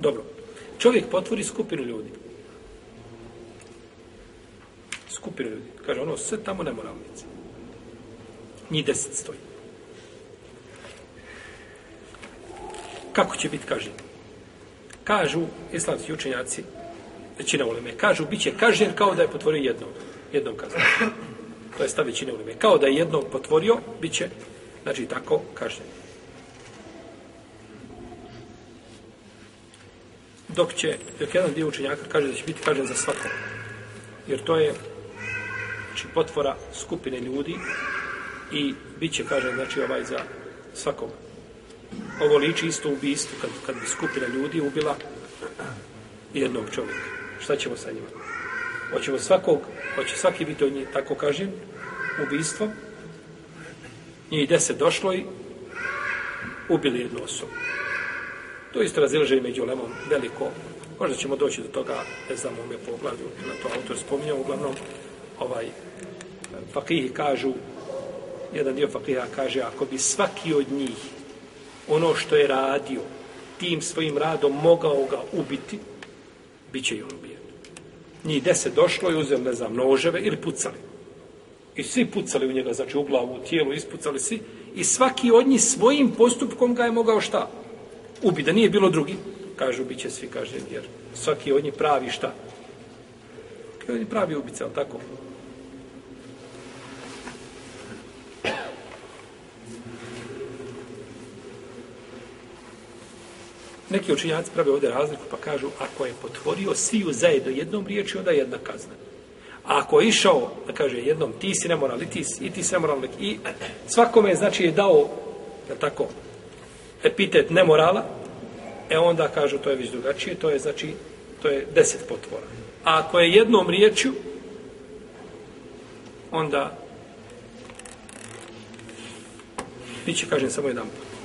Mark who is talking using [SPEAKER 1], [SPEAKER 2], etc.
[SPEAKER 1] Dobro. Čovjek potvori skupinu ljudi. Skupinu ljudi. Kaže, ono, sve tamo nemoralnici. Njih deset stoji. Kako će biti kažnjen? Kažu islamski učenjaci, većina uleme, kažu, bit će kažnjen kao da je potvorio jednom, jednom kaznom. To je stav većine uleme. Kao da je jednom potvorio, bit će, znači, tako kažnjen. Dok će, dok jedan dio učenjaka kaže da će biti kažen za svako. Jer to je znači, potvora skupine ljudi i bit će kažen znači ovaj za svakoga. Ovo liči isto ubistvu kad, kad bi skupina ljudi ubila jednog čovjeka. Šta ćemo sa njima? Hoćemo svakog, hoće svaki biti od njih tako kažen ubistvo. Njih deset došlo i ubili jednu osobu. To isto razilže među lemom veliko. Možda ćemo doći do toga, ne znam, u ome poglavlju, na to autor spominjao, uglavnom, ovaj, fakihi kažu, jedan dio fakiha kaže, ako bi svaki od njih ono što je radio, tim svojim radom mogao ga ubiti, bit će i on ubijen. Njih deset došlo i uzeli, ne znam, noževe ili pucali. I svi pucali u njega, znači u glavu, u tijelu, ispucali svi. I svaki od njih svojim postupkom ga je mogao šta? Ubi, da nije bilo drugi, kažu, bit će svi kaže, jer svaki od njih pravi šta? Svaki od njih pravi ubica, ali tako? Neki učinjaci prave ovdje razliku, pa kažu, ako je potvorio sviju zajedno jednom riječi, onda je jedna kazna. A ako je išao, da kaže jednom, ti si nemoral, i ti, i ti si nemoral, i e, svakome, znači, je dao, je tako, epitet nemorala, e onda kažu to je već drugačije, to je znači to je deset potvora. A ako je jednom riječju, onda bit će, kažem, samo jedan put.